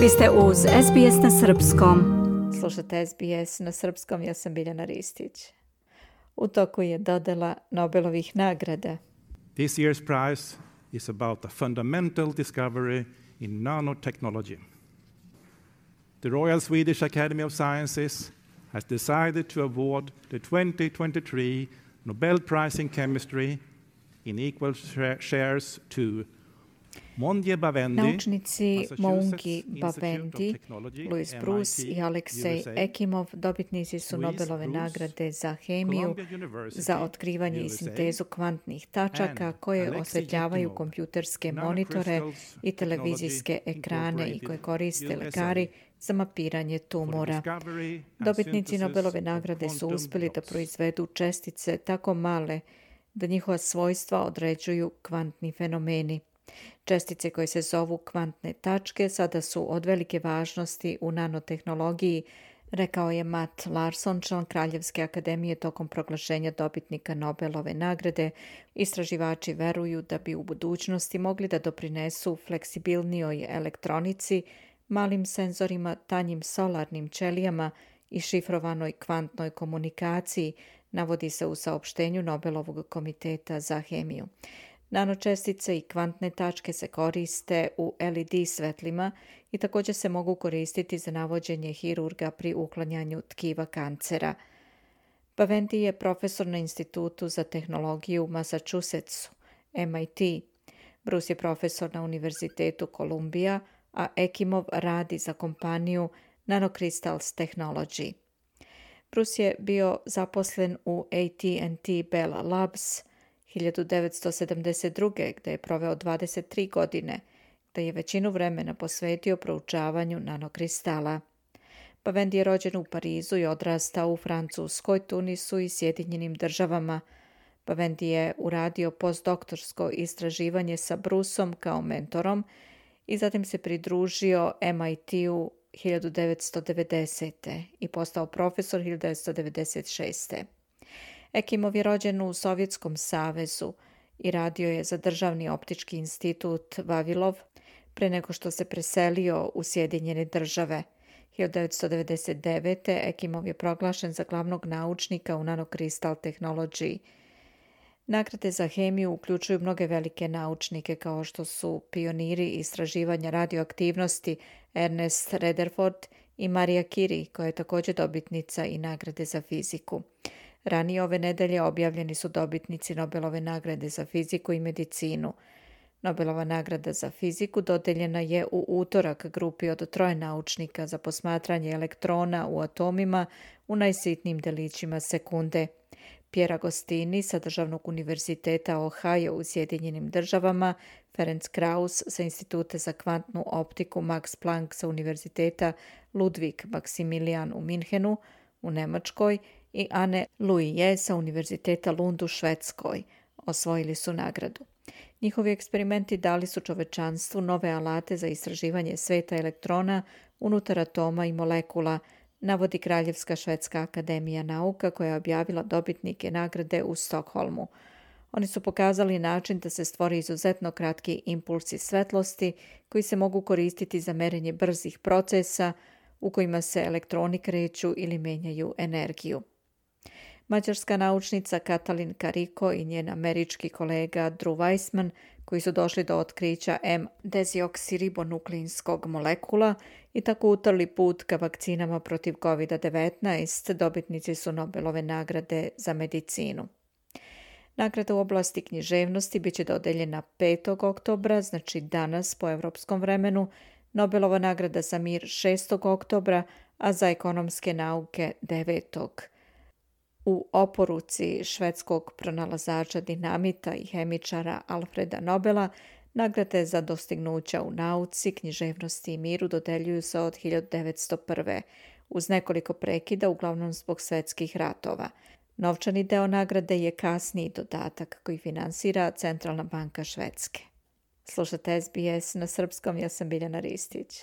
Vi ste uz SBS na Srpskom. Slušate SBS na Srpskom, ja sam Biljana Ristić. U toku je dodela Nobelovih nagrada. This year's prize is about a fundamental discovery in nanotechnology. The Royal Swedish Academy of Sciences has decided to award the 2023 Nobel Prize in Chemistry in equal shares to Naučnici Moungi Bavendi, Louis Bruce i Aleksej Ekimov dobitnici su Nobelove nagrade za hemiju, za otkrivanje i sintezu kvantnih tačaka koje osvetljavaju kompjuterske monitore i televizijske ekrane i koje koriste lekari za mapiranje tumora. Dobitnici Nobelove nagrade su uspjeli da proizvedu čestice tako male da njihova svojstva određuju kvantni fenomeni. Čestice koje se zovu kvantne tačke sada su od velike važnosti u nanotehnologiji, rekao je Matt Larson, član Kraljevske akademije tokom proglašenja dobitnika Nobelove nagrade. Istraživači veruju da bi u budućnosti mogli da doprinesu fleksibilnijoj elektronici, malim senzorima, tanjim solarnim ćelijama i šifrovanoj kvantnoj komunikaciji, navodi se u saopštenju Nobelovog komiteta za hemiju. Nanočestice i kvantne tačke se koriste u LED svetlima i također se mogu koristiti za navođenje hirurga pri uklanjanju tkiva kancera. Baventi je profesor na Institutu za tehnologiju u Massachusettsu, MIT. Bruce je profesor na Univerzitetu Kolumbija, a Ekimov radi za kompaniju Nanocrystals Technology. Bruce je bio zaposlen u AT&T Bell Labs, 1972. gdje je proveo 23 godine, da je većinu vremena posvetio proučavanju nanokristala. Pavendi je rođen u Parizu i odrastao u Francuskoj, Tunisu i Sjedinjenim državama. Pavendi je uradio postdoktorsko istraživanje sa Brusom kao mentorom i zatim se pridružio MIT-u 1990. i postao profesor 1996. Ekimov je rođen u Sovjetskom savezu i radio je za Državni optički institut Vavilov pre nego što se preselio u Sjedinjene države. 1999. Ekimov je proglašen za glavnog naučnika u nanokristal tehnologiji. Nagrade za hemiju uključuju mnoge velike naučnike kao što su pioniri istraživanja radioaktivnosti Ernest Rederford i Maria Curie koja je također dobitnica i nagrade za fiziku. Ranije ove nedelje objavljeni su dobitnici Nobelove nagrade za fiziku i medicinu. Nobelova nagrada za fiziku dodeljena je u utorak grupi od troje naučnika za posmatranje elektrona u atomima u najsitnijim delićima sekunde. Pjera Gostini sa Državnog univerziteta Ohio u Sjedinjenim državama, Ferenc Kraus sa Institute za kvantnu optiku Max Planck sa Univerziteta Ludwig Maximilian u Minhenu u Nemačkoj i Anne Louie sa Univerziteta Lund u Švedskoj osvojili su nagradu. Njihovi eksperimenti dali su čovečanstvu nove alate za istraživanje sveta elektrona unutar atoma i molekula, navodi Kraljevska švedska akademija nauka koja je objavila dobitnike nagrade u Stokholmu. Oni su pokazali način da se stvori izuzetno kratki impulsi svetlosti koji se mogu koristiti za merenje brzih procesa u kojima se elektroni kreću ili menjaju energiju. Mađarska naučnica Katalin Kariko i njen američki kolega Drew Weissman, koji su došli do otkrića M dezoksiribonuklinskog molekula i tako utrli put ka vakcinama protiv COVID-19, dobitnici su Nobelove nagrade za medicinu. Nagrada u oblasti književnosti bit će dodeljena 5. oktobra, znači danas po europskom vremenu, Nobelova nagrada za mir 6. oktobra, a za ekonomske nauke 9. oktobra u oporuci švedskog pronalazača dinamita i hemičara Alfreda Nobela nagrade za dostignuća u nauci, književnosti i miru dodeljuju se od 1901. uz nekoliko prekida uglavnom zbog svetskih ratova. Novčani deo nagrade je kasniji dodatak koji finansira Centralna banka Švedske. Slušate SBS na srpskom, ja sam Biljana Ristić.